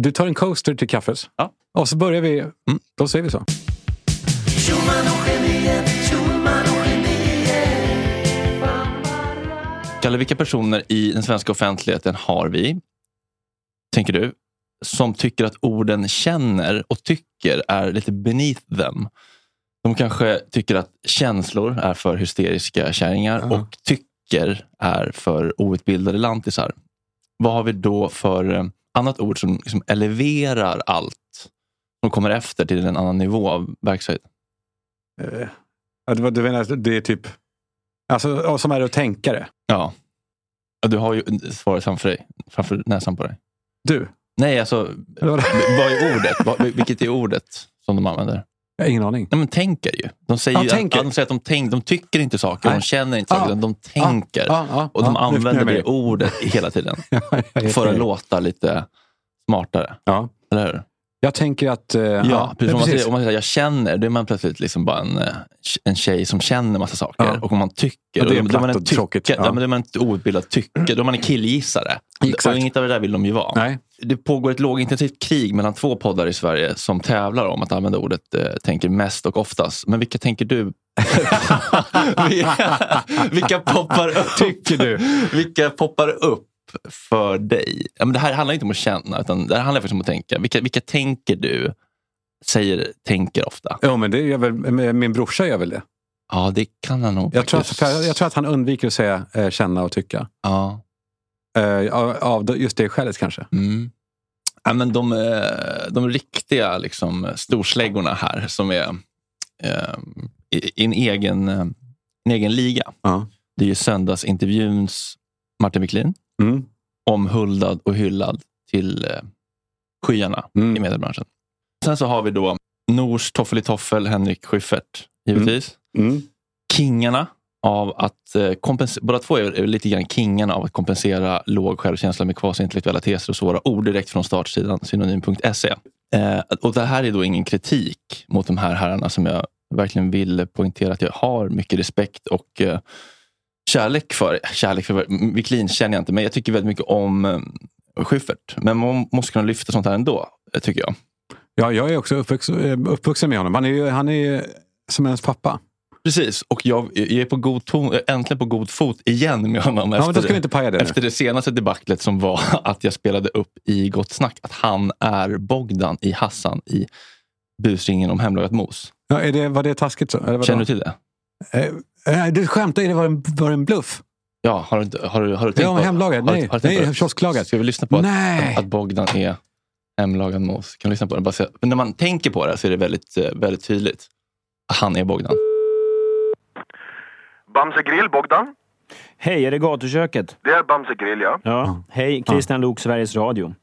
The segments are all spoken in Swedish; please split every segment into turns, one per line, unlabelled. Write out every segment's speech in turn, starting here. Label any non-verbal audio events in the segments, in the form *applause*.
Du tar en coaster till kaffet.
Ja.
Och så börjar vi. Då säger vi så.
Kalle, vilka personer i den svenska offentligheten har vi, tänker du, som tycker att orden känner och tycker är lite beneath them? De kanske tycker att känslor är för hysteriska kärringar och tycker är för outbildade lantisar. Vad har vi då för eh, annat ord som liksom eleverar allt som kommer efter till en annan nivå av verksamhet?
Eh, det, du menar, det är typ... Alltså, som är att tänka det.
Ja. Du har ju svaret framför dig, framför näsan på dig.
Du?
Nej, alltså vad är ordet? Vilket är ordet som de använder?
Jag har ingen aning.
Nej, men tänker ju. De säger,
Ja,
ju
tänker.
att, de säger att de, tänk, de tycker inte saker,
Nej.
de känner inte saker,
Ja.
utan de tänker.
Ja, ja,
och de
ja,
använder det ordet hela tiden. *laughs*
jag
för att låta lite smartare.
Ja.
Eller hur?
Jag tänker att... eh,
Ja, precis. Om, man
precis.
säger, om man säger jag känner, då är man plötsligt liksom bara en, eh, en tjej som känner massa saker.
Ja.
Och om man tycker,
Ja, det är
då, man en
tråkigt.
tycke,
Ja.
då är man ett outbildat tycke. Då är man en killgissare.
Exakt.
Och inget av det där vill de ju vara.
Nej.
Det pågår ett lågintensivt krig mellan två poddar i Sverige som tävlar om att använda ordet eh, tänker mest och oftast. Men vilka tänker du? vilka, *laughs* *laughs* vilka poppar upp?
Tycker du?
Vilka poppar upp för dig? Ja, men det här handlar inte om att känna, utan det här handlar faktiskt om att tänka. Vilka, vilka tänker du säger tänker ofta?
Jo, men det gör väl, min brorsa gör väl det.
Ja, det kan han nog
Jag tror, att, jag tror att han undviker att säga eh, känna och tycka.
Ja.
Eh, av, av just det skälet kanske.
Mm. Ja, men de, eh, de riktiga liksom, storsläggorna här som är eh, i, i en, egen, eh, en egen liga.
Ja.
Det är ju söndagsintervjuns Martin Wiklin.
Mm.
Omhuldad och hyllad till eh, skyarna
Mm.
i mediebranschen. Sen så har vi då Nors Toffeli-Toffel, Henrik Schyffert, givetvis.
Mm.
Kingarna av att eh, kompensera, båda två är är lite grann kingarna av att kompensera låg självkänsla med kvasiintellektuella teser och svåra ord direkt från startsidan synonym.se. Eh, och det här är då ingen kritik mot de här herrarna som jag verkligen vill poängtera att jag har mycket respekt och eh, kärlek för. Kärlek för Wiklin känner jag inte, men jag tycker väldigt mycket om eh, Schyffert. Men man måste kunna lyfta sånt här ändå, eh, tycker jag.
Ja, jag är också uppvuxen, eh, uppvuxen med honom. Han är ju han är som ens pappa.
Precis, och jag, jag är på god ton, äntligen på god fot igen med honom.
Ja, men då ska vi inte paja det nu.
efter det senaste debaclet som var *laughs* att jag spelade upp i Gott Snack att han är Bogdan i Hassan i busringen om hemlagat mos.
Ja, är det, var det taskigt så? Eller?
Känner du till det?
Eh, eh, du skämtar, är det var en, var en bluff?
Ja, har du, inte- har du, har du tänkt
Ja,
på-
hemlagad.
har du-
Nej,
har du
nej kiosklagad.
Ska vi lyssna på
Nej.
att, att Bogdan är hemlagad mos? Kan vi lyssna på det? Bara se. Men när man tänker på det så är det väldigt, eh, väldigt tydligt. Han är Bogdan.
Bamse Grill, Bogdan.
Hej, är det gatuköket?
Det är Bamse Grill, ja.
Ja. Hej, Christian Lok, Sveriges Radio.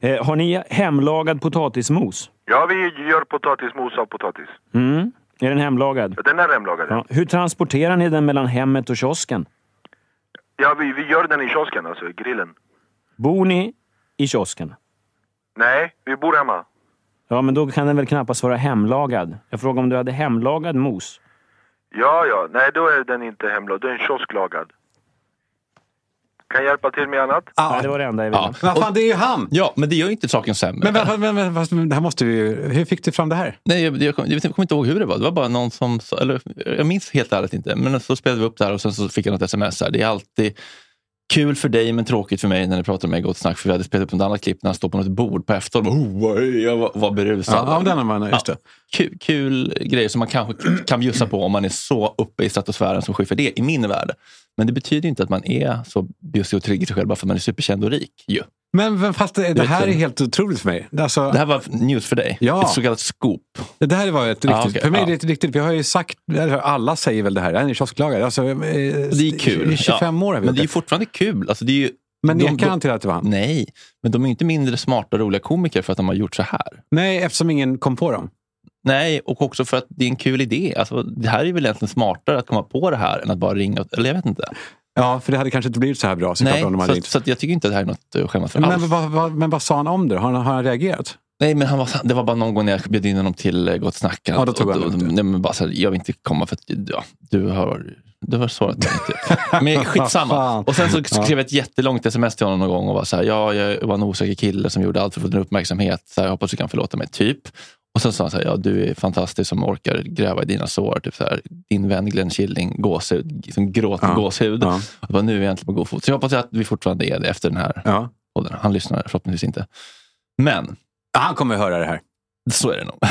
Eh, har ni hemlagad potatismos?
Ja, vi gör potatismos av potatis.
Mm. Är den hemlagad?
Ja, Den är hemlagad. Ja.
Hur transporterar ni den mellan hemmet och kiosken?
Ja, vi, vi gör den i kiosken, alltså i grillen.
Bor ni i kiosken?
Nej, vi bor hemma.
Ja, men då kan den väl knappast vara hemlagad. Jag frågar om du hade hemlagad mos.
Ja, ja. Nej, då är den inte hemlagad. Det är en kiosklagad. Kan jag hjälpa till med annat?
Nej, det var det enda jag ville.
Ja.
Vad fan, det är ju han!
Ja, men det gör ju inte saken sämre.
Men, men, men, men, men, men det här måste vi ju... Hur fick du fram det här?
Nej, jag, jag, kom- jag, kommer inte ihåg hur det var. Det var bara någon som... sa- Eller, jag minns helt ärligt inte. Men så spelade vi upp det här och sen så fick jag något sms. Här. Det är alltid kul för dig men tråkigt för mig när ni pratar med Gott Snack. För vi hade spelat upp ett annat klipp när han står på något bord på efterhåll. Oh, jag var, var berusad.
Ja, ja, den man, just det.
kul, kul grejer som man kanske kan bjussa på om man är så uppe i stratosfären som Schyffert är i min värld. Men det betyder inte att man är så bjussig och trygg i sig själv bara för att man är superkänd och rik. Ju.
Men, fast det, det här är helt otroligt för mig. Alltså,
Det här var news för dig.
Ja.
Ett så kallat scoop.
Det här var ett riktigt,
Ja, okej,
för mig
ja.
är det ett riktigt, vi har ju sagt, alla säger väl det här, är kiosklagare. Alltså, eh,
Det är kul.
I 25
ja.
år har vi
Men det är fortfarande kul. Alltså, det är ju,
Men
de-
nekar
de-
han till att det var han?
Nej, men de är inte mindre smarta och roliga komiker för att de har gjort så här.
Nej, eftersom ingen kom på dem.
Nej, och också för att det är en kul idé. Alltså, det här är väl egentligen smartare att komma på det här än att bara ringa. Eller jag vet inte.
Ja, för det hade kanske inte blivit så här bra såklart om de hade
så,
ringt.
så jag tycker inte att det här är något att skämmas för alls.
Men, vad, vad, men vad sa han om det? Har han, har han reagerat?
Nej, men han var, det var bara någon gång när jag bjöd in honom till eh, Gott Snack.
Ja, då tog han
och,
upp det.
nej, men bara så här, Jag vill inte komma för att ja, du har du har sårat mig. Typ. Men skitsamma. *laughs* Och sen så skrev jag ett jättelångt sms till honom någon gång och var så här, ja, jag var en osäker kille som gjorde allt för att få din uppmärksamhet. Så här, jag hoppas du kan förlåta mig, typ. Och sen sa han så här, ja du är fantastisk som orkar gräva i dina sår. Typ så här, din vän Glenn Killing, gåshud, liksom gråter
Ja.
gåshud.
Ja.
Och bara, nu är vi äntligen på god fot. Så jag hoppas att vi fortfarande är det efter den här
Ja.
podden. Han lyssnar förhoppningsvis inte. Men
Ja, Han kommer höra det här.
så är det nog. *laughs*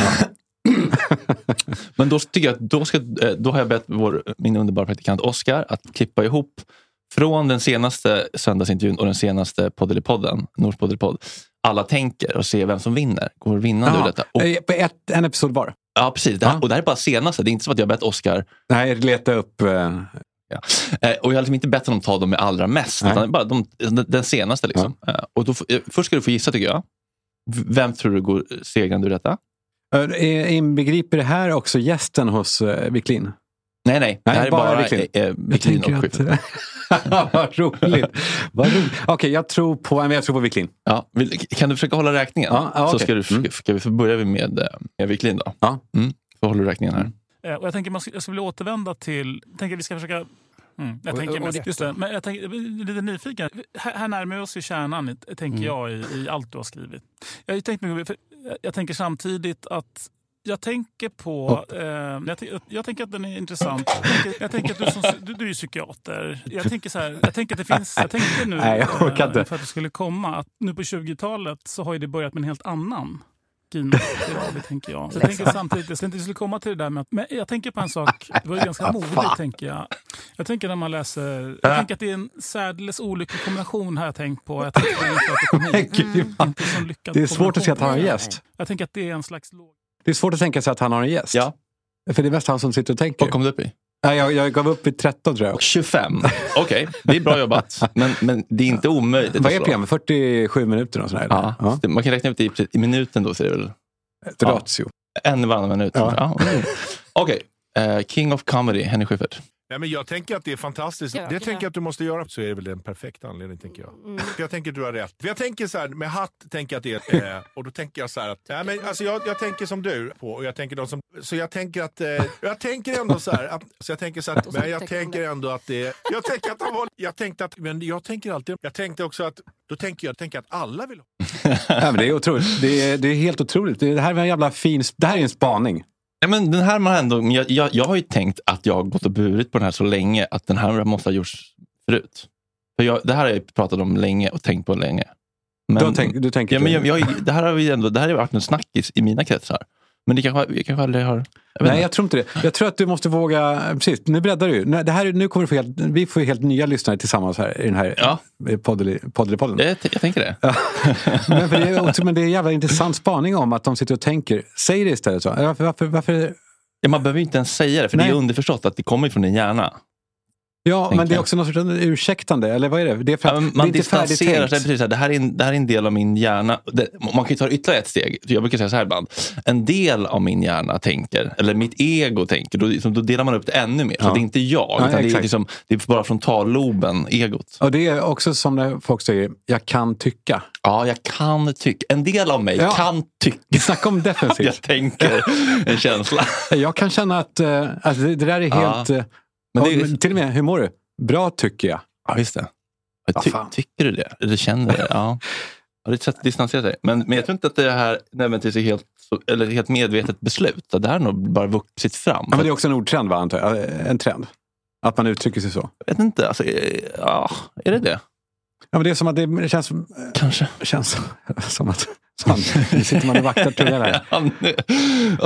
Men då tycker jag att då, ska, eh, då har jag bett vår, min underbara praktikant Oskar att klippa ihop från den senaste söndagsintervjun och den senaste podden, Nors podd, alla tänker och se vem som vinner. Går vinnande ur
Ja.
detta. Och,
Eh, På ett, en episod var.
ja, precis. Det här,
Ja.
Och det här är bara senaste. Det är inte så att jag bett Oskar
Nej, leta upp... Eh,
Ja. Eh, och jag har liksom inte bett honom ta dem med allra mest.
Nej.
Utan det är bara de, den, senaste. Liksom. Eh, och då, först ska du få gissa tycker jag. Vem tror du går segrande ur detta?
inbegriper det här också gästen hos Wiklin?
Nej, nej. Det här är
bara
bara
Wiklin.
eh, eh, Wiklin och Schyffert.
att... *laughs* Vad roligt. Vad roligt. Okej, jag tror på, men jag tror på Wiklin.
Ja, kan du försöka hålla räkningen?
Ja, ja,
Så
okej.
ska, du,
Mm.
ska vi börja med, eh, med Wiklin då?
Ja.
Mm. Så håller du räkningen här.
Eh, Och jag tänker man ska, jag skulle vilja återvända till... Jag tänker vi ska försöka... Mm, jag tänker mest, just det, men jag, tänker, lite nyfiken. Här, här närmar vi oss ju kärnan, tänker
Mm.
jag, i, i allt du har skrivit. Jag, tänkt jag- jag tänker samtidigt att jag tänker på... Eh, jag, tänker- jag tänker att den är intressant. Jag tänker, jag tänker att du, som, du, du är psykiater. Jag tänker, så här, jag tänker att det finns... Jag tänkte nu,
Nej, jag
eh, för att det skulle komma, att nu på 20-talet så har ju det börjat med en helt annan Kina Piravi, tänker jag. Så jag tänker samtidigt, jag tänkte skulle komma till det där med att, men jag tänker på en sak, det var ju ganska modigt tänker jag. Jag tänker när man läser, jag tänker att det är en särdeles olycklig kombination har jag tänkt på. Jag att du kom hit. Inte lyckad
Det är svårt att se att han
kombination.
gäst.
Jag tänker att det är en slags låg...
Det är svårt att tänka sig att han har en gäst.
Ja.
För det är mest han som sitter och tänker.
Vad kom du upp i?
Nej, jag, jag gav upp i 13 tror jag.
Och 25. Okej, det är bra jobbat. Men, men det är inte omöjligt.
Vad är programmet? 47 minuter och sådär?
Ja,
ja.
Man kan räkna ut det i, i minuten då. Så det väl
Ett ratio.
en i varannan minut.
Ja.
Ja. Mm. Okej, eh, King of Comedy, Henry Schyffert.
Ja, men jag tänker att det är fantastiskt.
Ja,
det tänker jag att du måste göra. Så är det väl en perfekt anledning, tänker jag. Jag tänker att du har rätt. För jag tänker så här, med hatt tänker jag att det är... Eh, och då tänker jag så här att... Ja, men, alltså, jag, jag tänker som du. på och jag tänker de som, Så jag tänker att... Eh, jag tänker ändå så här... Att, så jag tänker så att, men jag tänker ändå att det... Jag tänker att han var... Jag tänkte att... Men jag tänker alltid... Jag tänkte också att... Då tänker jag tänker att alla vill ha...
Ja, men det är otroligt. Det är, det är helt otroligt. Det, det här är en jävla fin... Det här är en spaning.
Ja, men den här man ändå, jag, jag, jag har ju tänkt att jag har gått och burit på den här så länge att den här måste ha gjorts förut. För jag, det här har jag pratat om länge och tänkt på länge. Men,
du, tänkt, du tänker
ja, men jag, jag, det här har vi ändå, det här har varit en snackis i mina kretsar. Men det kanske, jag kanske aldrig har... Jag
Nej,
inte.
jag tror inte det. Jag tror att du måste våga... Precis, nu breddar du. Det här, nu kommer du få helt, vi får helt nya lyssnare tillsammans här i den här
Ja.
podden. podden.
jag, jag tänker det. *laughs*
men, för det är, också- men det är en jävla intressant spaning om att de sitter och tänker. Säg det istället. Så. Varför, varför, varför,
Ja, man behöver inte ens säga det, för det
Nej.
är underförstått att det kommer från din hjärna.
Ja, men det är
jag.
också något sorts ursäktande, eller vad är det? Det är för
Ja,
det
man
inte
distanserar sig. Precis, så det, här är en, det här är en del av min hjärna. Det, man kan ju ta ytterligare ett steg. Jag brukar säga så här ibland. En del av min hjärna tänker, eller mitt ego tänker. Då, liksom, då delar man upp det ännu mer. Så
Ja.
det är inte jag,
Ja,
utan det, är liksom, det är bara frontalloben, egot.
Och det är också som när folk säger, jag kan tycka.
Ja, jag kan tycka. En del av mig kan tycka.
Snacka om *laughs*
Jag
defensivt.
tänker en känsla. *laughs*
Jag kan känna att, eh, att det, det där är helt...
Men det är-
till och med, hur mår du? Bra tycker jag.
Ja, just det. Ty,
fan.
tycker du det? Eller känner du det? Ja. Ja, det är ett distansera sig. Men, men jag tror inte att det här nödvändigtvis är helt, eller helt medvetet beslut. Det här har nog bara vuxit fram.
Ja, men det är också en ordtrend, va, antar jag? En trend. Att man uttrycker sig så.
Jag vet inte. Alltså, eh, ja, är det det?
Ja, men det är som att det känns, som-
Kanske.
känns *laughs* som att... Som, nu sitter man och vaktar här. *laughs*
Ja,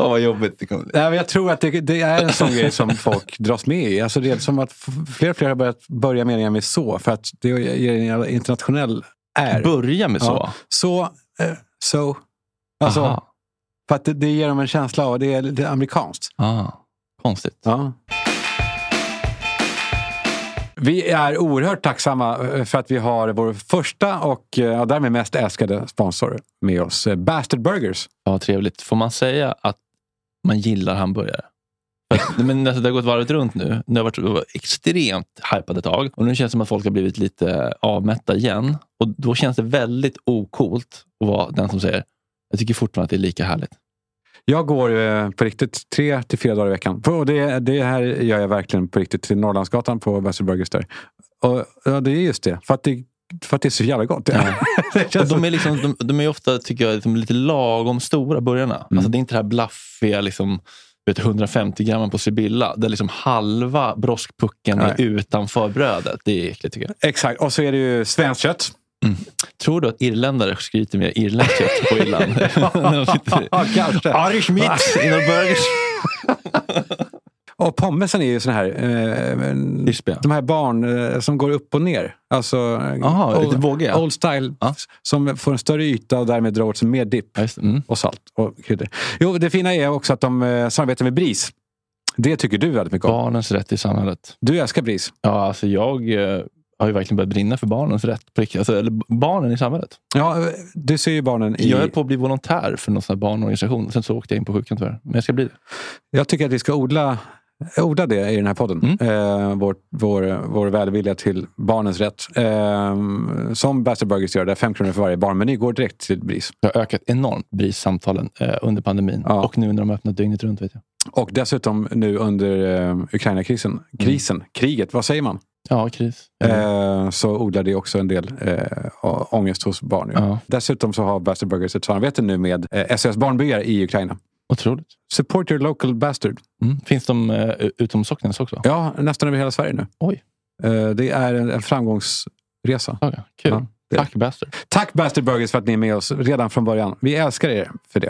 Åh, vad jobbigt det kommer bli.
Jag tror att det, det är en sån grej som folk dras med i. Alltså det är som att fler och fler har börjat börja meningar med så. För att det ger en internationell är.
Börja med så.
Ja. Så, eh, so. Alltså,
Aha.
för att det, det ger dem en känsla av det är, det är amerikanskt.
Ah, konstigt.
Ja. Vi är oerhört tacksamma eh, för att vi har vår första och eh, ja, därmed mest älskade sponsor med oss. Eh, Bastard Burgers.
Ja, trevligt. Får man säga att man gillar hamburgare? *laughs* Men alltså, det har gått varvet runt nu. Det har varit det var extremt hypat ett tag. Och nu känns det som att folk har blivit lite avmätta igen. Och då känns det väldigt okult att vara den som säger jag tycker fortfarande att det är lika härligt.
Jag går eh, på riktigt tre till fyra dagar i veckan. Och det, det här gör jag verkligen på riktigt till Norrlandsgatan på Burgers där. Och ja, det är just det. För att det, för att det är så jävla gott. *laughs* det
Och de, är liksom, de, de är ofta, tycker jag, liksom lite lagom stora burgarna.
Mm.
Alltså, det är inte det här blaffiga liksom, vet, 150 gram på Sibylla. Där liksom halva broskpucken är
Nej.
utanför brödet. Det är äckligt tycker jag.
Exakt. Och så är det ju svenskt kött.
Tror du att irländare skryter med irländskt kött på Irland? *laughs*
Kanske.
Irish meat *laughs* in a burgers.
Och pommesen är ju sån här... Eh,
Krispiga.
de här barn eh, som går upp och ner. Alltså,
Aha,
old,
lite vågiga.
Old style.
Ja.
Som får en större yta och därmed drar åt sig mer dipp.
Mm.
och salt och kryddor. Jo, det fina är också att de eh, samarbetar med BRIS. Det tycker du väldigt mycket om.
Barnens rätt i samhället.
Du älskar BRIS.
Ja, alltså jag eh, har ju verkligen börjat brinna för barnens rätt. På riktigt. Alltså, eller barnen i samhället.
Ja, du ser ju barnen i...
Jag höll på att bli volontär för någon sån här barnorganisation. Sen så åkte jag in på sjukan tyvärr. Men jag ska bli det.
Jag tycker att vi ska odla, odla det i den här podden.
Mm.
Eh, vår, vår, vår välvilja till barnens rätt. Eh, som Bastard Burgers gör, där fem kronor för varje barnmeny går direkt till BRIS.
Jag har ökat enormt BRIS-samtalen eh, under pandemin.
Ja.
Och nu när de har öppnat dygnet runt. Vet jag.
Och dessutom nu under eh, Ukraina-krisen, krisen, kriget, vad säger man?
Ja, kris.
Eh, så odlar det också en del eh, ångest hos barn.
Ja.
Dessutom så har Bastard Burgers ett samarbete nu med eh, SOS Barnbyar i Ukraina.
Otroligt.
Support your local bastard.
Mm. Finns de eh, utom Socknes också?
Ja, nästan över hela Sverige nu.
Oj.
Eh, det är en, en framgångsresa.
Ja. Kul.
Ja,
Tack Bastard.
Tack Bastard Burgers för att ni är med oss redan från början. Vi älskar er för det.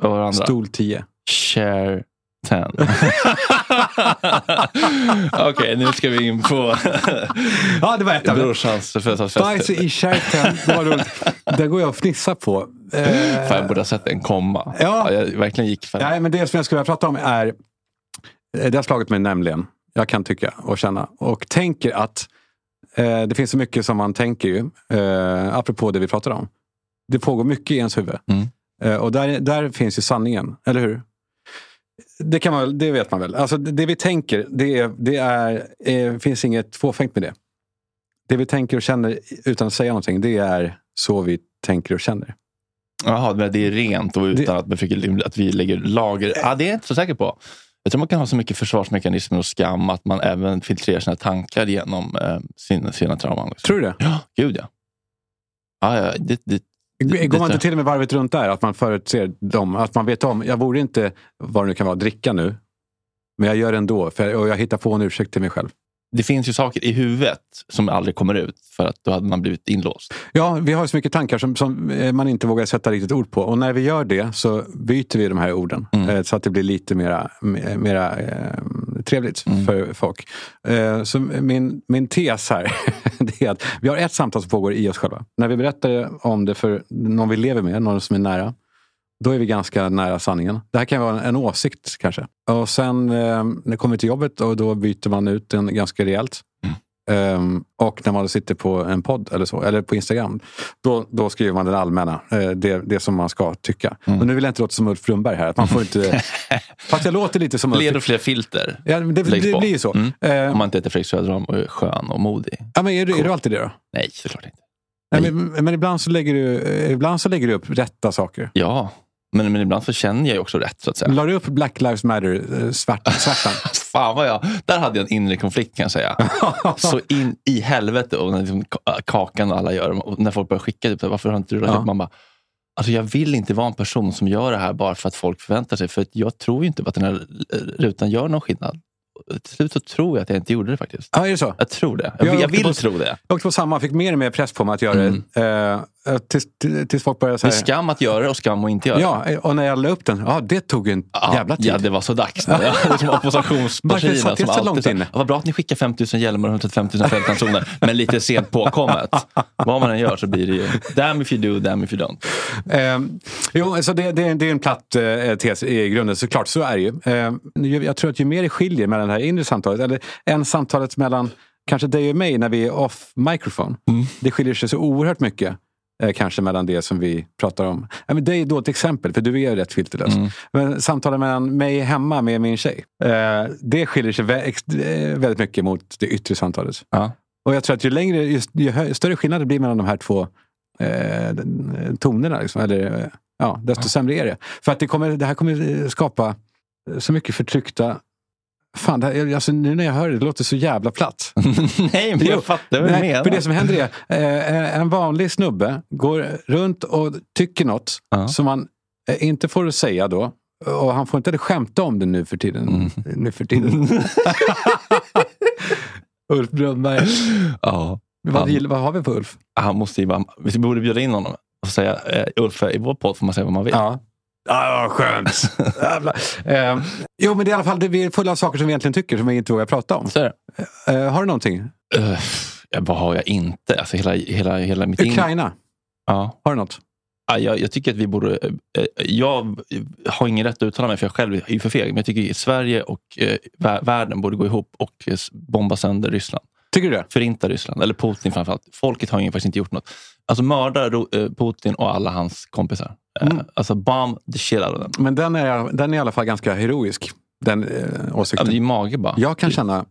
Vad var det andra?
Stol 10.
Share 10. Okej, nu ska vi in på
Ja, det var ett
brorsans födelsedagsfest.
Bajs i kärten. Det var roligt. Det går jag att fnissa på. Eh,
Fan, jag borde ha sett en komma.
Ja.
jag verkligen gick för
Nej, men det som jag skulle vilja prata om är... eh, Det har slagit mig nämligen. Jag kan tycka och känna. Och tänker att eh, det finns så mycket som man tänker ju. Eh, apropå det vi pratade om. Det pågår mycket i ens huvud.
Mm.
Eh, och där, där finns ju sanningen, eller hur? Det, kan man, det vet man väl. Alltså, det, det vi tänker, det, är, det är, eh, finns inget fåfängt med det. Det vi tänker och känner utan att säga någonting, det är så vi tänker och känner.
Jaha, men det är rent och utan att, man försöker, att vi lägger lager. Ja, det är jag inte så säker på. Jag tror man kan ha så mycket försvarsmekanismer och skam att man även filtrerar sina tankar genom eh, sina, sina trauman. Liksom.
Tror du det?
Ja, gud ja. ja, ja det, det, det,
Går man inte till och med varvet runt där? Att man förutser dem? Att man vet om, jag borde inte, vad det nu kan vara, dricka nu. Men jag gör det ändå. För, och jag hittar på en ursäkt till mig själv.
det finns ju saker i huvudet som aldrig kommer ut för att då hade man blivit inlåst.
Ja, vi har så mycket tankar som, som eh, man inte vågar sätta riktigt ord på. Och när vi gör det så byter vi de här orden. Eh, Så att det blir lite mera, mera trevligt för folk. Eh, så min, min tes här *laughs* det är att vi har ett samtal som pågår i oss själva. När vi berättar om det för någon vi lever med, någon som är nära. Då är vi ganska nära sanningen. Det här kan vara en, en åsikt kanske. Och sen eh, när det kommer till jobbet och då byter man ut den ganska rejält. Ehm, och när man sitter på en podd eller så, eller på Instagram, då, då skriver man den allmänna, eh, det, det som man ska tycka. Och nu vill jag inte låta som Ulf Brunberg här. Att man får inte, *laughs* fast jag låter lite som Ulf.
Fler och fler filter
Ja, det, det
på.
blir ju så.
Mm.
Eh,
Om man inte heter Fredrik Söderholm och är skön och modig.
ja, men är, du, är du alltid det då?
Nej, såklart inte.
Nej, men, men ibland, så lägger du, ibland så lägger du upp rätta saker.
Ja, men, men ibland så känner jag ju också rätt så att säga.
La du upp Black Lives Matter eh, svart? *laughs*
Fan vad jag, där hade jag en inre konflikt kan jag säga. *laughs* så in i helvete och liksom ka- kakan och alla gör och när folk börjar skicka, typ, varför har inte du lagt
Ja.
upp? Man bara, alltså jag vill inte vara en person som gör det här bara för att folk förväntar sig. För jag tror ju inte att den här rutan gör någon skillnad. Till slut så tror jag att jag inte gjorde det faktiskt.
Ja, är det så?
Jag tror det. Jag,
Jag
jag vill
på-
tro det.
Jag åkte på samma, fick mer och mer press på mig att göra det. Eh, tills, tills folk började
Det är
säga...
skam att göra det och skam att inte göra det.
Ja, och när jag la upp den, ja det tog en
Ja,
jävla tid.
Ja, det var så dags. det är *laughs* som oppositionspartierna som
så
alltid
långt
så-
inne?
Ja, Vad bra att ni skickar 5 000 hjälmar och 135 000 fältransoner, men lite sent påkommet. Vad man än gör så blir det ju damn if you do, damn if you don't.
Eh, jo, alltså det, det, det är en platt eh, tes i grunden, såklart. Så är det ju. Eh, ju- jag tror att ju mer det skiljer mellan det här inre samtalet, eller en samtalet mellan kanske dig och mig när vi är off microphone. Det skiljer sig så oerhört mycket. Eh, kanske mellan det som vi pratar om. Ja, men det är då ett exempel, för du är ju rätt filterlös. Men samtalet mellan mig hemma med min tjej. Eh, det skiljer sig vä- eh, väldigt mycket mot det yttre samtalet.
Ja.
Och jag tror att ju, längre, ju, ju större skillnad det blir mellan de här två eh, eh, tonerna, liksom, eller, eh, ja, desto sämre är det. För att det, kommer, det här kommer skapa så mycket förtryckta... Fan, det här, alltså, nu när jag hör det, det låter så jävla platt. *laughs*
Nej, men jag fattar vad du menar.
För det som händer är, eh, en vanlig snubbe går runt och tycker något
Ja.
som man eh, inte får säga då. Och han får inte skämta om det nu för tiden.
Mm.
Nu för tiden. *laughs* Ulf Brunnberg.
Ja.
Vad, vad har vi på Ulf?
Han måste ju vi borde bjuda in honom och säga eh, Ulf, i vår podd får man säga vad man vill.
Ja. Ja, vad skönt. *laughs* Eh, jo, men det är i alla fall det, vi är fulla av saker som vi egentligen tycker som vi inte vågar prata om. Eh, har du någonting?
Ja, vad har jag inte? Alltså hela, hela, hela mitt in-
Ukraina,
Ja.
har du något?
Ja, jag, jag tycker att vi borde... eh, eh, Jag har ingen rätt att uttala mig för jag själv är för feg. Men jag tycker att Sverige och vä- världen borde gå ihop och bomba sönder Ryssland.
Tycker du det?
Förinta Ryssland. Eller Putin framförallt. Folket har ju faktiskt inte gjort något. Alltså mörda Putin och alla hans kompisar. Eh,
Mm.
Alltså bomb the shit out of them.
Men den är, den är i alla fall ganska heroisk. Den eh,
Ja,
åsikten.
det är mage bara.
Jag kan känna,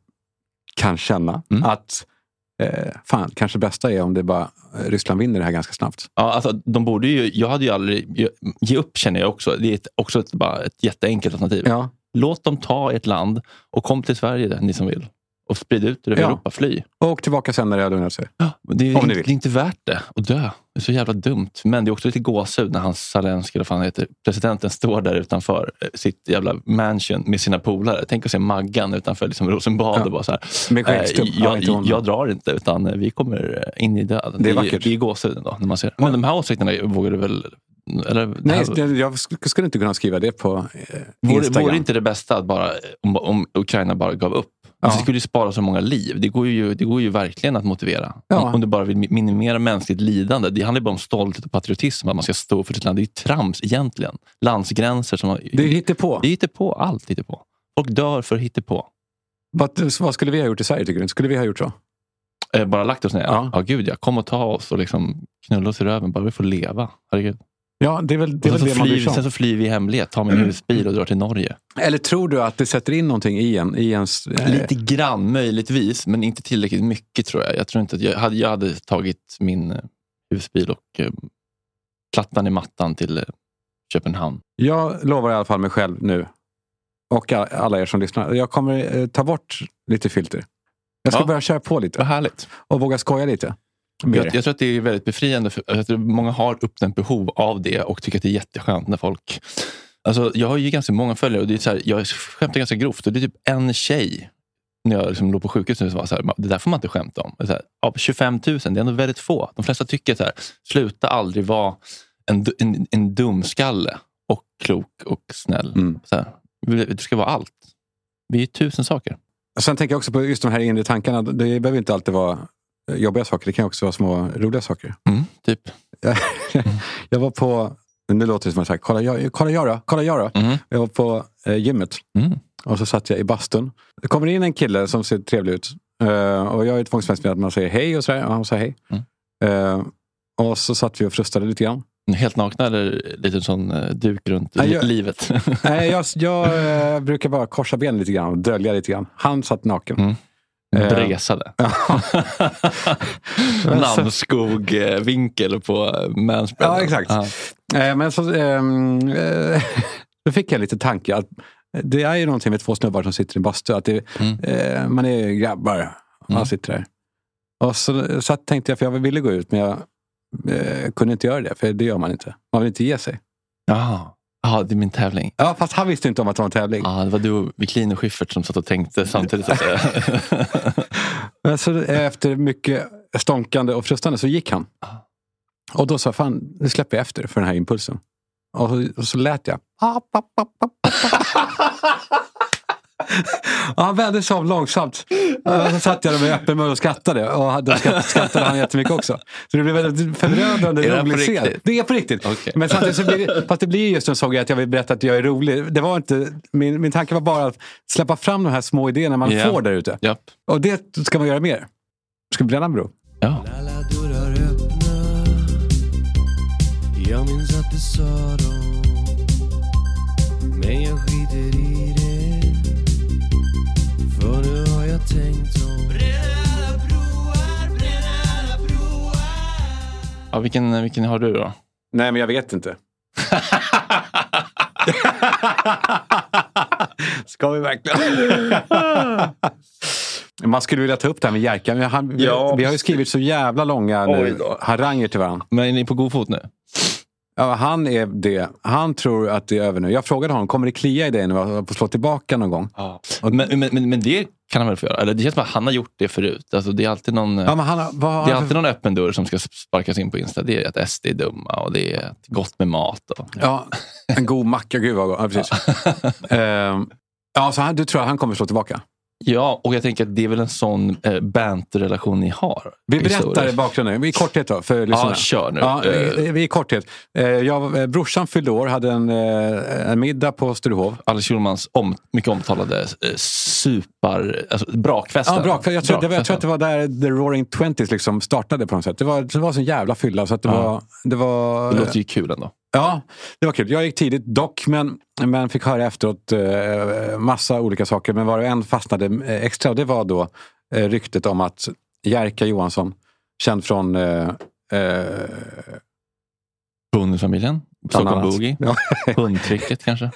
kan känna
Mm.
att eh, fan, kanske bästa är om det bara eh, Ryssland vinner det här ganska snabbt.
Ja, alltså, de borde ju, jag hade ju aldrig... Ge, ge upp känner jag också. Det är ett, också ett, bara ett jätteenkelt alternativ.
Ja.
Låt dem ta ett land och kom till Sverige, ni som vill. Och sprid ut det över
Ja.
Europa. Fly.
Och tillbaka sen när det har lugnat sig.
Det är,
Om ni
inte,
vill.
det är inte värt det att dö. Det är så jävla dumt. Men det är också lite gåshud när han Zelenskyj, eller vad han heter, presidenten står där utanför eh, sitt jävla mansion med sina polare. Tänk att se Maggan utanför liksom Rosenbad
Ja.
och bara så här.
Med skäggstubb.
eh,
Ja,
jag,
hon.
jag drar inte utan eh, vi kommer in i döden.
Det är vackert.
Det är gåshud ändå när man ser. Men de här åsikterna vågar du väl... Eller,
Nej,
här-
jag sk- skulle inte kunna skriva det på eh,
Vore,
Instagram.
vore inte det bästa att bara, om, om Ukraina bara gav upp? Alltså, Det skulle ju spara så många liv. Det går ju, det går ju verkligen att motivera. Om, om du bara vill mi- minimera mänskligt lidande. Det handlar ju bara om stolthet och patriotism. Att man ska stå för sitt land. Det är ju trams egentligen. Landsgränser som...
Det är hittepå.
Det är hittepå. Allt hittepå. Folk dör för hittepå.
Vad, vad skulle vi ha gjort i Sverige tycker du? Skulle vi ha gjort så?
Eh, bara lagt oss ner.
Ja.
Ja. gud ja. Kom och ta oss och liksom knulla oss i röven. Bara vi får leva. Herregud.
Ja, det är väl det, är väl det
så
man bryr
sen så flyr vi i hemlighet. Tar min husbil och drar till Norge.
Eller tror du att det sätter in någonting i en? I ens, eh,
Lite grann möjligtvis, men inte tillräckligt mycket tror jag. Jag tror inte att jag hade, jag hade tagit min eh, husbil och eh, plattan i mattan till eh, Köpenhamn.
Jag lovar i alla fall mig själv nu och alla er som lyssnar. Jag kommer eh, ta bort lite filter. Jag ska
Ja.
börja köra på
Vad
lite
härligt.
och våga skoja lite.
Jag, jag tror att det är väldigt befriande. För, jag tror många har uppdämt behov av det och tycker att det är jätteskönt när folk... Alltså, jag har ju ganska många följare och det är så här, jag skämtar ganska grovt. Och det är typ en tjej när jag liksom låg på sjukhus nu som var så här, det där får man inte skämta om. Så här, av 25 000, det är ändå väldigt få. De flesta tycker så här, sluta aldrig vara en, en, en dumskalle och klok och snäll.
Mm.
Så här, du ska vara allt. Vi är tusen saker.
Sen tänker jag också på just de här inre tankarna. Det behöver inte alltid vara jobbiga saker. Det kan också vara små roliga saker.
Mm, typ. *laughs*
jag var på, nu låter det som att jag kolla jag, kolla jag då, kolla jag då.
Mm.
Jag var på eh, gymmet
Mm.
och så satt jag i bastun. Det kommer in en kille som ser trevlig ut. Eh, och jag är tvångsmässig med att man säger hej och sådär. Och han sa hej.
Mm.
Eh, och så satt vi och frustade lite grann.
Helt nakna eller lite sån eh, duk runt
Nej, jag-
livet?
Nej, jag jag eh, brukar bara korsa benen lite grann och dölja lite grann. Han satt naken. Eh,
Bresade. *laughs* Namnskog-vinkel på eh, manspread.
Ja, exakt.
Ja.
Eh, men så, ehm, eh, *laughs* då fick jag lite tanke att det är ju någonting med två snubbar som sitter i bastu. Att det,
Mm.
eh, man är ju grabbar. Man
Mm.
sitter där. Och så, så tänkte jag, för jag ville gå ut men jag eh, kunde inte göra det. För det gör man inte. Man vill inte ge sig.
Jaha. Ja, det är min tävling.
Ja, fast han visste inte om att det var en tävling.
Ja, det var du Wiklin och Schyffert som satt och tänkte samtidigt. Så att säga. *laughs*
Men så efter mycket stånkande och frustande så gick han. Och då sa jag, fan, nu släpper jag efter för den här impulsen. Och så, och så lät jag. *laughs* Och han vände sig om långsamt. Och så satt jag där med öppen mun och skrattade. Och då skratt- skrattade han jättemycket också. Så det blev väldigt förödande
Är
rolig scen.
riktigt?
Det är på riktigt.
Okej.
Men samtidigt så blir det, fast det blir just en sån grej att jag vill berätta att jag är rolig. Det var inte, min, min tanke var bara att släppa fram de här små idéerna man
Ja.
får där ute.
Japp.
Och det ska man göra mer. Ska vi bränna bro?
Ja.
Jag minns att du sa dem Men jag skiter i det nu har jag tänkt om
Ja, vilken, vilken har du då?
Nej, men jag vet inte. *laughs* Ska vi verkligen? *laughs* Man skulle vilja ta upp det här med Jerka. Men han,
Ja.
vi har ju skrivit så jävla långa nu, haranger till varandra.
Men är ni på god fot nu?
Ja, han är det. Han tror att det är över nu. Jag frågade honom, kommer det klia i dig nu att få slå tillbaka någon gång?
Ja. Men, men, men, men det kan han väl få göra? Eller det känns som att han har gjort det förut. Alltså, det är alltid någon...
Ja, har- vad
Det är alltid
för-
någon öppen dörr som ska sparkas in på Insta. Det är att SD är dumma och det är gott med mat. Och...
Ja, en god macka. Gud vad gott. Ja, precis. Ehm, ja, så han, du tror att han kommer slå tillbaka?
Ja, och jag tänker att det är väl en sån eh, banterrelation ni har.
Vi berättar i bakgrunden, i korthet då, för lyssnarna.
Ja, kör nu.
Ja,
Eh.
i, i korthet. Eh, Jag, eh, brorsan fyllde år, hade en, eh, en middag på Sturehof.
Alex Schulmans om, mycket omtalade eh, super... Alltså, brakfesten.
Ja, bra. För jag, tror, det var- jag tror att det
Brakfesten.
var där The Roaring Twenties liksom startade på något sätt. Det var, det var sån jävla fylla. Så att det,
Ja.
var, det var...
Det låter ju kul ändå.
Ja, det var kul. Jag gick tidigt dock, men, men fick höra efteråt eh, massa olika saker. Men var det en fastnade eh, extra och det var då eh, ryktet om att Jerka Johansson. Känd från... Eh, eh,
Bonusfamiljen? Stockholm. Boogie?
Ja. *laughs*
Hundtricket kanske?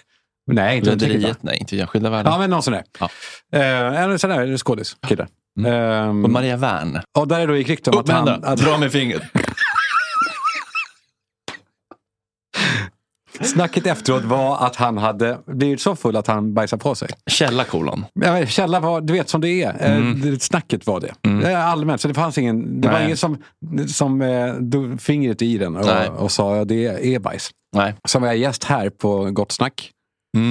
nej, inte
Rederiet? Nej, inte jag. Skilda världar.
Ja, men någon sån där.
Ja.
Eh, en sån där skådis, kille. Ehm,
Och Maria Wern?
och där är då gick rykte om
Upp
att han... Att,
Dra med fingret.
Snacket efteråt var att han hade blivit så full att han bajsade på sig.
Källa kolon.
Ja, Källa var, du vet som det är. Eh,
Mm.
Snacket var det. Är Allmänt, så det fanns ingen, det var
Nej.
ingen som, som eh, fingret i den
Nej.
och, och sa att det är bajs.
Nej.
Som var jag gäst här på Gott Snack.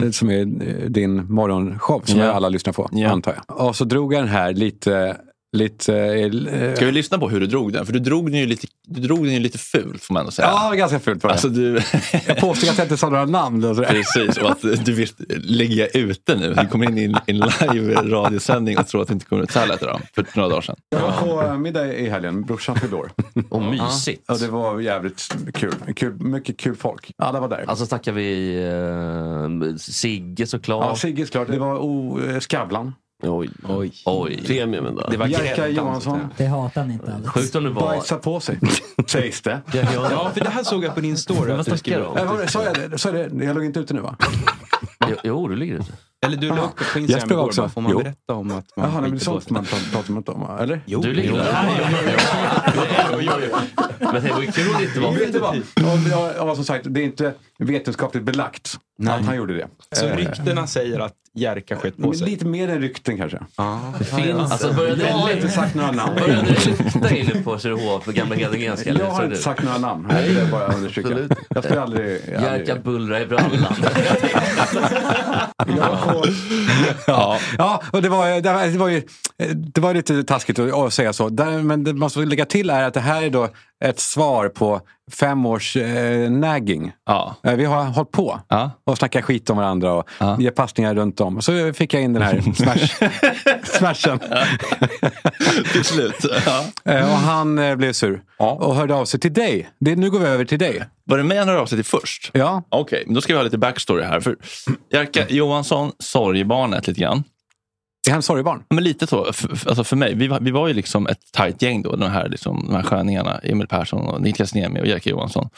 eh, Som är eh, din morgonshow som
Mm. Ja.
alla lyssnar på,
Ja.
antar jag. Och så drog jag den här lite... lite eh,
Ska vi lyssna på hur du drog den? För du drog den ju lite, du drog den ju lite fult får man ändå säga.
Ja, ganska fult var det.
Alltså du... *laughs*
Jag påstod att jag inte sa några namn. Och.
Precis, och att du vill lägga ute nu. Du kommer in i en, en live radiosändning och tror att det inte kommer ut. Så här lät det då, för några dagar sedan.
Jag var på eh, middag i helgen, brorsan fyllde år.
Och mysigt.
Ja, det var jävligt kul. kul. Mycket kul folk. Alla var där.
Alltså snackar vi eh, Sigge såklart.
Ja, Sigge såklart. Det var o, eh, Skavlan.
Oj.
Oj.
Oj.
Premiumen då.
Det var
Jerka Johansson.
Det hatar han inte alls.
Sjukt om det var...
Bajsa på sig, *laughs* sägs det.
Ja, för det här såg jag på din story.
vad snackar du om?
Var det- Sa jag det? Sa jag det? Jag låg inte ute nu va?
Jo, Jo, du ligger ute.
Eller du la upp på Instagram igår.
också.
Får man
Jo.
berätta om att man
Jaha, men
skiter på
sånt man pratar man inte om? Eller?
Jo,
Du ligger
jo.
där. *laughs* Men det var ju kul det inte var...
Vet du vad? Ja, som sagt, det är inte vetenskapligt belagt att han gjorde det.
Så
Eh,
ryktena säger att Jerka sket på
men
sig.
lite mer än rykten kanske.
Ja.
Det finns... Alltså började
Jag har
det
inte sagt några namn.
Började det lukta inne på på gamla Hedengrenska?
Jag har
är
inte sagt några namn. Jag vill bara understryka.
Absolut.
Jag skulle aldrig...
Jerka
aldrig...
bullra i brallan.
Ja, ja och det var, det, var, det, var ju, det var lite taskigt att, att säga så. Där, men det man ska lägga till är att det här är då ett svar på fem års eh, nagging.
Ja.
Eh, Vi har hållit på
Ja.
och snackat skit om varandra och
Ja.
ger passningar runt om. Så fick jag in den här *laughs* smash, smashen. *laughs*
Till slut.
Eh, och han eh, blev sur och hörde av sig till dig. Det, nu går vi över till dig.
Var det mig han hörde av sig till först?
Ja.
Okej, men då ska vi ha lite backstory här. För Jerka Johansson, sorgebarnet lite grann.
Är han sorgebarn?
Men lite så. Alltså för mig, vi var, vi var ju liksom ett tajt gäng då. De här, liksom, de här sköningarna. Emil Persson, och Niklas Niemi och Jerka Johansson.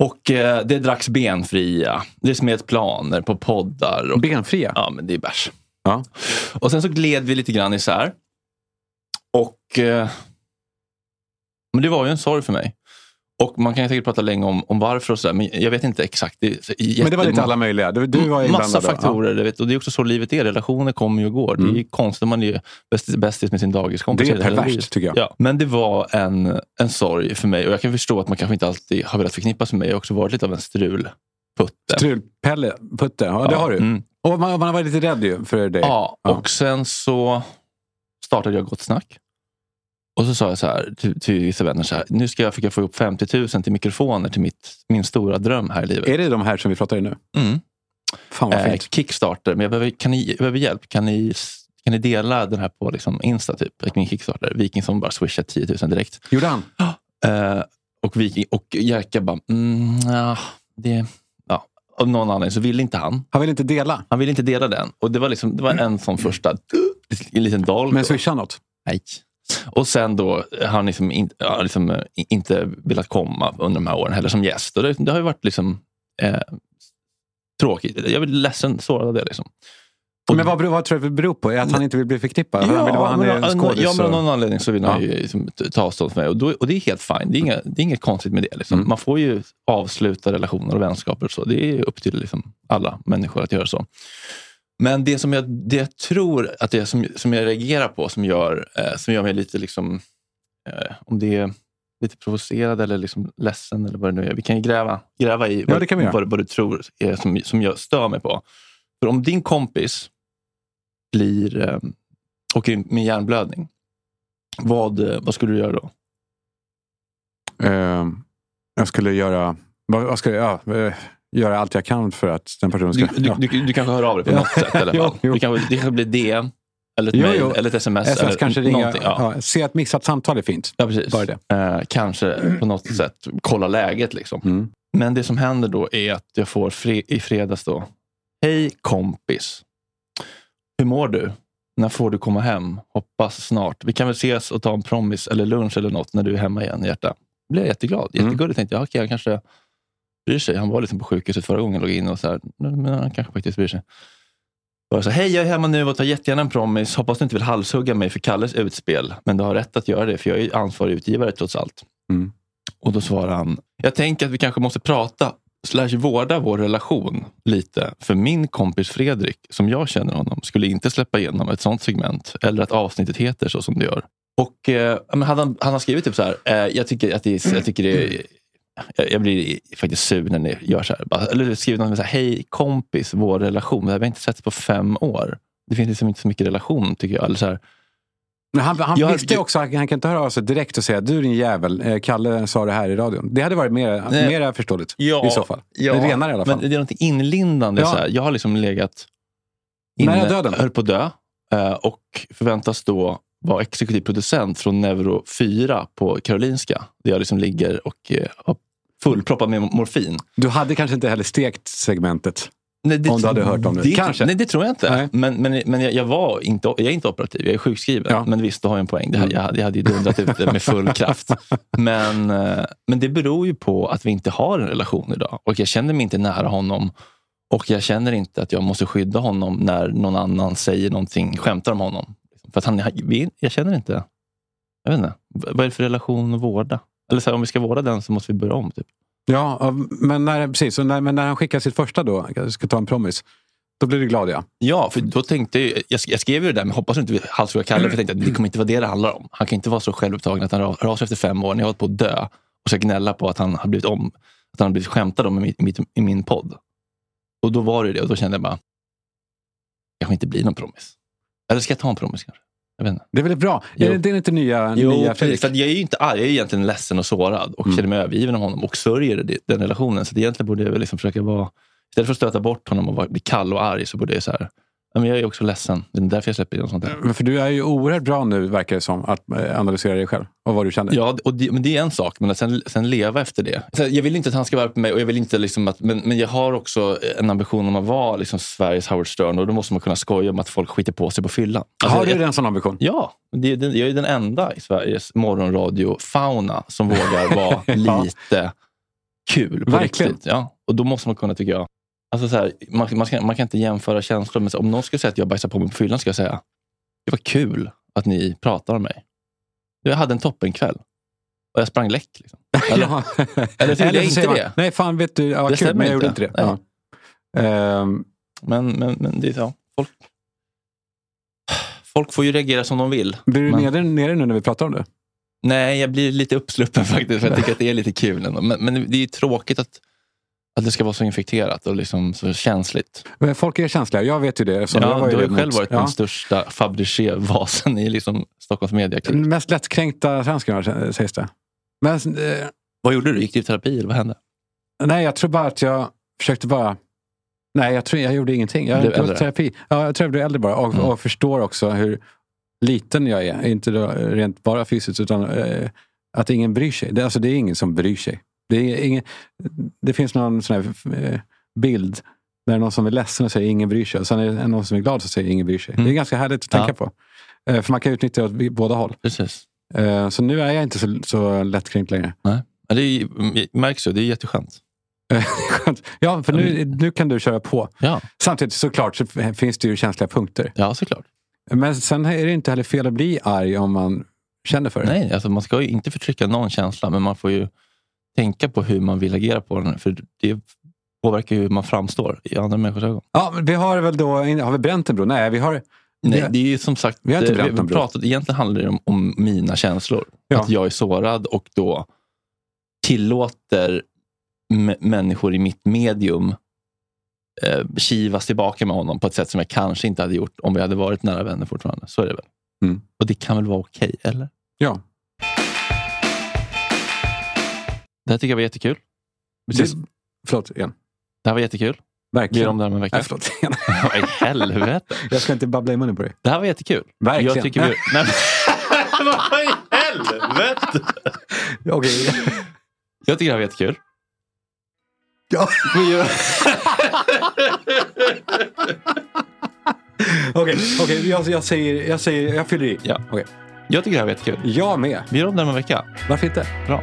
Och eh, det dracks benfria. Det smeds planer på poddar. Och,
Benfria?
ja, men det är bärs.
Ja.
Och sen så gled vi lite grann isär. Och eh, men det var ju en sorg för mig. Och man kan säkert prata länge om, om varför och sådär, men jag vet inte exakt. Det, är
Men det var lite alla möjliga. Du, du var.
Massa
då.
faktorer. Du vet, och det är också så livet är. Relationer kommer ju och går. Det är ju konstigt. Man är ju bästis, med sin dagiskompis.
Mm. Det är perverst, tycker jag.
Ja, men det var en, en sorg för mig. Och jag kan förstå att man kanske inte alltid har velat förknippas med mig. Jag har också varit lite av en strulputte.
Strulpelle, putte. Ja, det har du.
Mm.
Och man, man har varit lite rädd ju för dig.
Ja, och sen så startade jag Gott Snack. Och så sa jag så här till, till vissa vänner, så här, nu ska jag försöka få ihop 50 000 till mikrofoner till mitt, min stora dröm här i livet.
Är det de här som vi pratar i nu?
Mm.
Fan vad
Eh,
fint.
Kickstarter, men jag behöver, kan ni, jag behöver hjälp. Kan ni, kan ni dela den här på liksom Insta? Typ, min Kickstarter. Viking som bara swishade 10 000 direkt.
Gjorde han?
Eh, och, Viking, och Jerka bara, mm, ja, det. Av någon anledning så ville inte han.
Han vill inte dela?
Han ville inte dela den. Och det var, liksom, det var en sån första en liten dolk.
Men swisha något?
Nej. Och sen då har han liksom in, ja, liksom, eh, inte velat komma under de här åren heller som gäst. Och det, det har ju varit liksom, eh, tråkigt. Jag är ledsen, sårad av det. Liksom.
Men vad, vad tror du det beror på? Är att han inte vill bli förknippad? han vill, han
men,
skådis
ja, men av
och-
någon anledning så vill han
Ja.
ju liksom, ta avstånd från mig. Och, då, och det är helt fint. Det är, inga, det är inget konstigt med det. Liksom.
Mm.
Man får ju avsluta relationer och vänskaper. Och så. Det är upp till liksom, alla människor att göra så. Men det som jag, det jag tror att det som, som jag reagerar på, som gör, eh, som gör mig lite, liksom, eh, om det är lite provocerad eller liksom ledsen eller vad det nu är. Vi kan gräva, gräva i
Ja, göra.
vad, vad du tror är som, som jag stör mig på. För om din kompis blir, eh, åker in med hjärnblödning, vad, eh, vad skulle du göra då?
Eh, jag skulle göra... Vad, vad ska jag, ja, eh, göra allt jag kan för att den personen
Du,
ska...
du, *laughs*
ja.
du, du kanske hör av dig på något sätt i alla fall.
Jo, jo.
Du kanske, det kanske blir DM, eller ett
Jo,
mejl,
jo.
eller ett sms.
SMS
eller
kanske ringa.
ja.
Ja. se ett missat samtal är fint.
Ja, precis.
Bara det.
Eh, kanske på något *clears throat* sätt kolla läget. Liksom.
Mm.
Men det som händer då är att jag får fre- i fredags då. Hej kompis. Hur mår du? När får du komma hem? Hoppas snart. Vi kan väl ses och ta en promis eller lunch eller något när du är hemma igen, hjärta. Blev jag jätteglad. Jättegulligt. Tänkte jag, okej, han kanske bryr sig. Han var liksom på sjukhuset förra gången låg in och så här, men han kanske faktiskt bryr sig. Och jag sa, hej jag är hemma nu och tar jättegärna en promis. Hoppas du inte vill halshugga mig för Kalles utspel. Men du har rätt att göra det för jag är ansvarig utgivare trots allt.
Mm.
Och då svarar han, jag tänker att vi kanske måste prata slash vårda vår relation lite. För min kompis Fredrik, som jag känner honom, skulle inte släppa igenom ett sånt segment. Eller att avsnittet heter så som det gör. Och eh, han, han har skrivit typ så här, eh, jag tycker att det jag tycker det är jag, jag blir faktiskt sur när ni gör så här. Bara, eller skrivit något med så här, hej kompis, vår relation. Vi har inte setts på fem år. Det finns liksom inte så mycket relation tycker jag. Eller så här,
Men han han
Jag-
visste ju också att han kan inte höra av sig direkt och säga du din jävel, eh, Kalle sa det här i radion. Det hade varit mer,
Nej.
förståeligt
Ja,
i så fall.
ja,
Det är renare i alla fall.
Men det är något inlindande.
Ja.
Så här. Jag har liksom legat
Nära döden.
höll på att dö eh, och förväntas då vara exekutiv producent från Neuro 4 på Karolinska. Där jag liksom ligger och eh, har fullproppad med morfin.
Du hade kanske inte heller stekt segmentet.
Nej, det
om du hade hört om det. kanske.
Nej, det tror jag inte.
Nej.
Men, men, men jag, jag, var inte, jag är inte operativ, jag är sjukskriven. Men visst, du har en poäng. Det här, jag, hade- jag hade ju dundrat ut det med full *laughs* kraft. Men, eh, men det beror ju på att vi inte har en relation idag. Och jag känner mig inte nära honom. Och jag känner inte att jag måste skydda honom när någon annan säger någonting, skämtar om honom. För att han, jag känner inte... Jag vet inte. Vad är det för relation att vårda? Eller så här, om vi ska vårda den så måste vi börja om. Typ.
Ja, men när, precis. När, men när han skickade sitt första då, jag ska ta en promis. Då blir du glad ja.
Ja, för då tänkte jag, jag, skrev ju det där, men hoppas inte vi halshugga Kalle, för jag tänkte att det kommer inte vara det det handlar om. Han kan inte vara så självupptagen att han hör av sig efter fem år när jag har hållit på att dö och ska gnälla på att han har blivit, om, att han har blivit skämtad om i, mitt, i min podd. Och då var det det och då kände jag bara, kanske inte blir någon promis. Eller ska jag ta en promis kanske? Jag vet inte.
Det är väl bra?
Jo.
Är det, det är inte nya,
Jo,
nya. Fredrik?
För jag är ju inte arg. Jag är egentligen ledsen och sårad och
Mm.
känner mig övergiven av honom och sörjer den relationen. Så egentligen borde jag väl liksom försöka vara... Istället för att stöta bort honom och bli kall och arg så borde jag så här... Men jag är också ledsen. Det är därför jag släpper igenom sånt här.
Men För du är ju oerhört bra nu, verkar det som, att eh, analysera dig själv och vad du känner.
Ja, och det, men det är en sak, men att sen, sen leva efter det. Så jag vill inte att han ska vara på mig, och jag vill inte liksom att, men, men jag har också en ambition om att vara liksom Sveriges Howard Stern och då måste man kunna skoja om att folk skiter på sig på fyllan. Alltså,
har du en sån ambition?
Ja, det den, jag är den enda i Sveriges morgonradio-fauna som vågar vara *laughs* lite kul
Verkligen.
riktigt. Ja. Och då måste man kunna, tycker jag, alltså så här, man, man, ska, man kan inte jämföra känslor, men om någon skulle säga att jag bajsar på mig på fyllan ska jag säga, det var kul att ni pratar om mig. Jag hade en toppenkväll och jag sprang läck. Liksom. Eller, *laughs*
Ja.
eller så vill jag inte
man,
det.
Nej, fan vet du, ja,
Det
kul, men jag gjorde
inte.
det. Ja. Ehm,
Men, men, men det är så. Folk, folk får ju reagera som de vill.
blir du
Men-
nere, nere nu när vi pratar om det?
Nej, jag blir lite uppsluppen *laughs* faktiskt. För jag tycker att det är lite kul ändå. Men, men det är ju tråkigt att, att det ska vara så infekterat och liksom så känsligt.
Men folk är känsliga, jag vet ju det.
Ja,
jag var
du har ju själv
mot-
varit
ja.
den största Fabergé-vasen i liksom Stockholms mediaklick.
Den mest lättkränkta svensken sägs det. Men, eh,
Vad gjorde du? Gick du i terapi eller vad hände?
nej, jag tror bara att jag försökte bara... Nej, jag, tror, jag gjorde ingenting. Jag
Blev äldre?
terapi. Ja, jag tror jag blev äldre bara och,
Mm.
och förstår också hur liten jag är. Inte rent bara fysiskt, utan eh, att ingen bryr sig. Det, alltså, det är ingen som bryr sig. Det, är ingen, det finns någon sån eh, bild där någon som är ledsen och säger ingen bryr sig. Och sen är det någon som är glad och säger ingen bryr sig. Det är
Mm.
ganska härligt att tänka
Ja.
på. Eh, för man kan utnyttja det åt båda håll.
Precis.
Eh, så nu är jag inte så, så lättkränkt längre.
Nej. Det är, märks ju, det är jätteskönt. *laughs*
Skönt. ja, för nu, nu kan du köra på.
Ja,
Samtidigt såklart så finns det ju känsliga punkter.
ja såklart.
Men sen är det inte heller fel att bli arg om man känner för det.
Nej, alltså man ska ju inte förtrycka någon känsla, men man får ju tänka på hur man vill agera på den. För det påverkar hur man framstår i andra människors ögon.
Ja, men vi har väl då, har vi bränt en bro? Nej, vi har...
Nej, det är ju som sagt,
Vi har inte
eh,
bränt
vi
bro.
pratat, egentligen handlar det om, om mina känslor.
Ja.
Att jag är sårad och då tillåter människor i mitt medium eh, kivas tillbaka med honom på ett sätt som jag kanske inte hade gjort om vi hade varit nära vänner fortfarande. Så är det väl.
Mm.
Och det kan väl vara okej, eller?
Ja.
Det här tycker jag var jättekul. Precis.
Det, förlåt, igen.
Det här var jättekul. Vi
Verkligen.
om det här om en vecka.
Nej, förlåt. igen. *laughs*
Vad i helvete?
Jag ska inte babbla i munnen på dig.
Det här var jättekul.
Verkligen.
Jag tycker vi... Nej. *laughs* Vad i helvete?
Okej.
Jag tycker det här var jättekul.
Ja.
Vi. *laughs*
Okej, okej, jag, jag, säger, jag säger, jag fyller i.
Ja.
Okej.
Jag tycker det här var jättekul.
Jag med.
Vi gör om det om en vecka.
Varför inte?
Bra.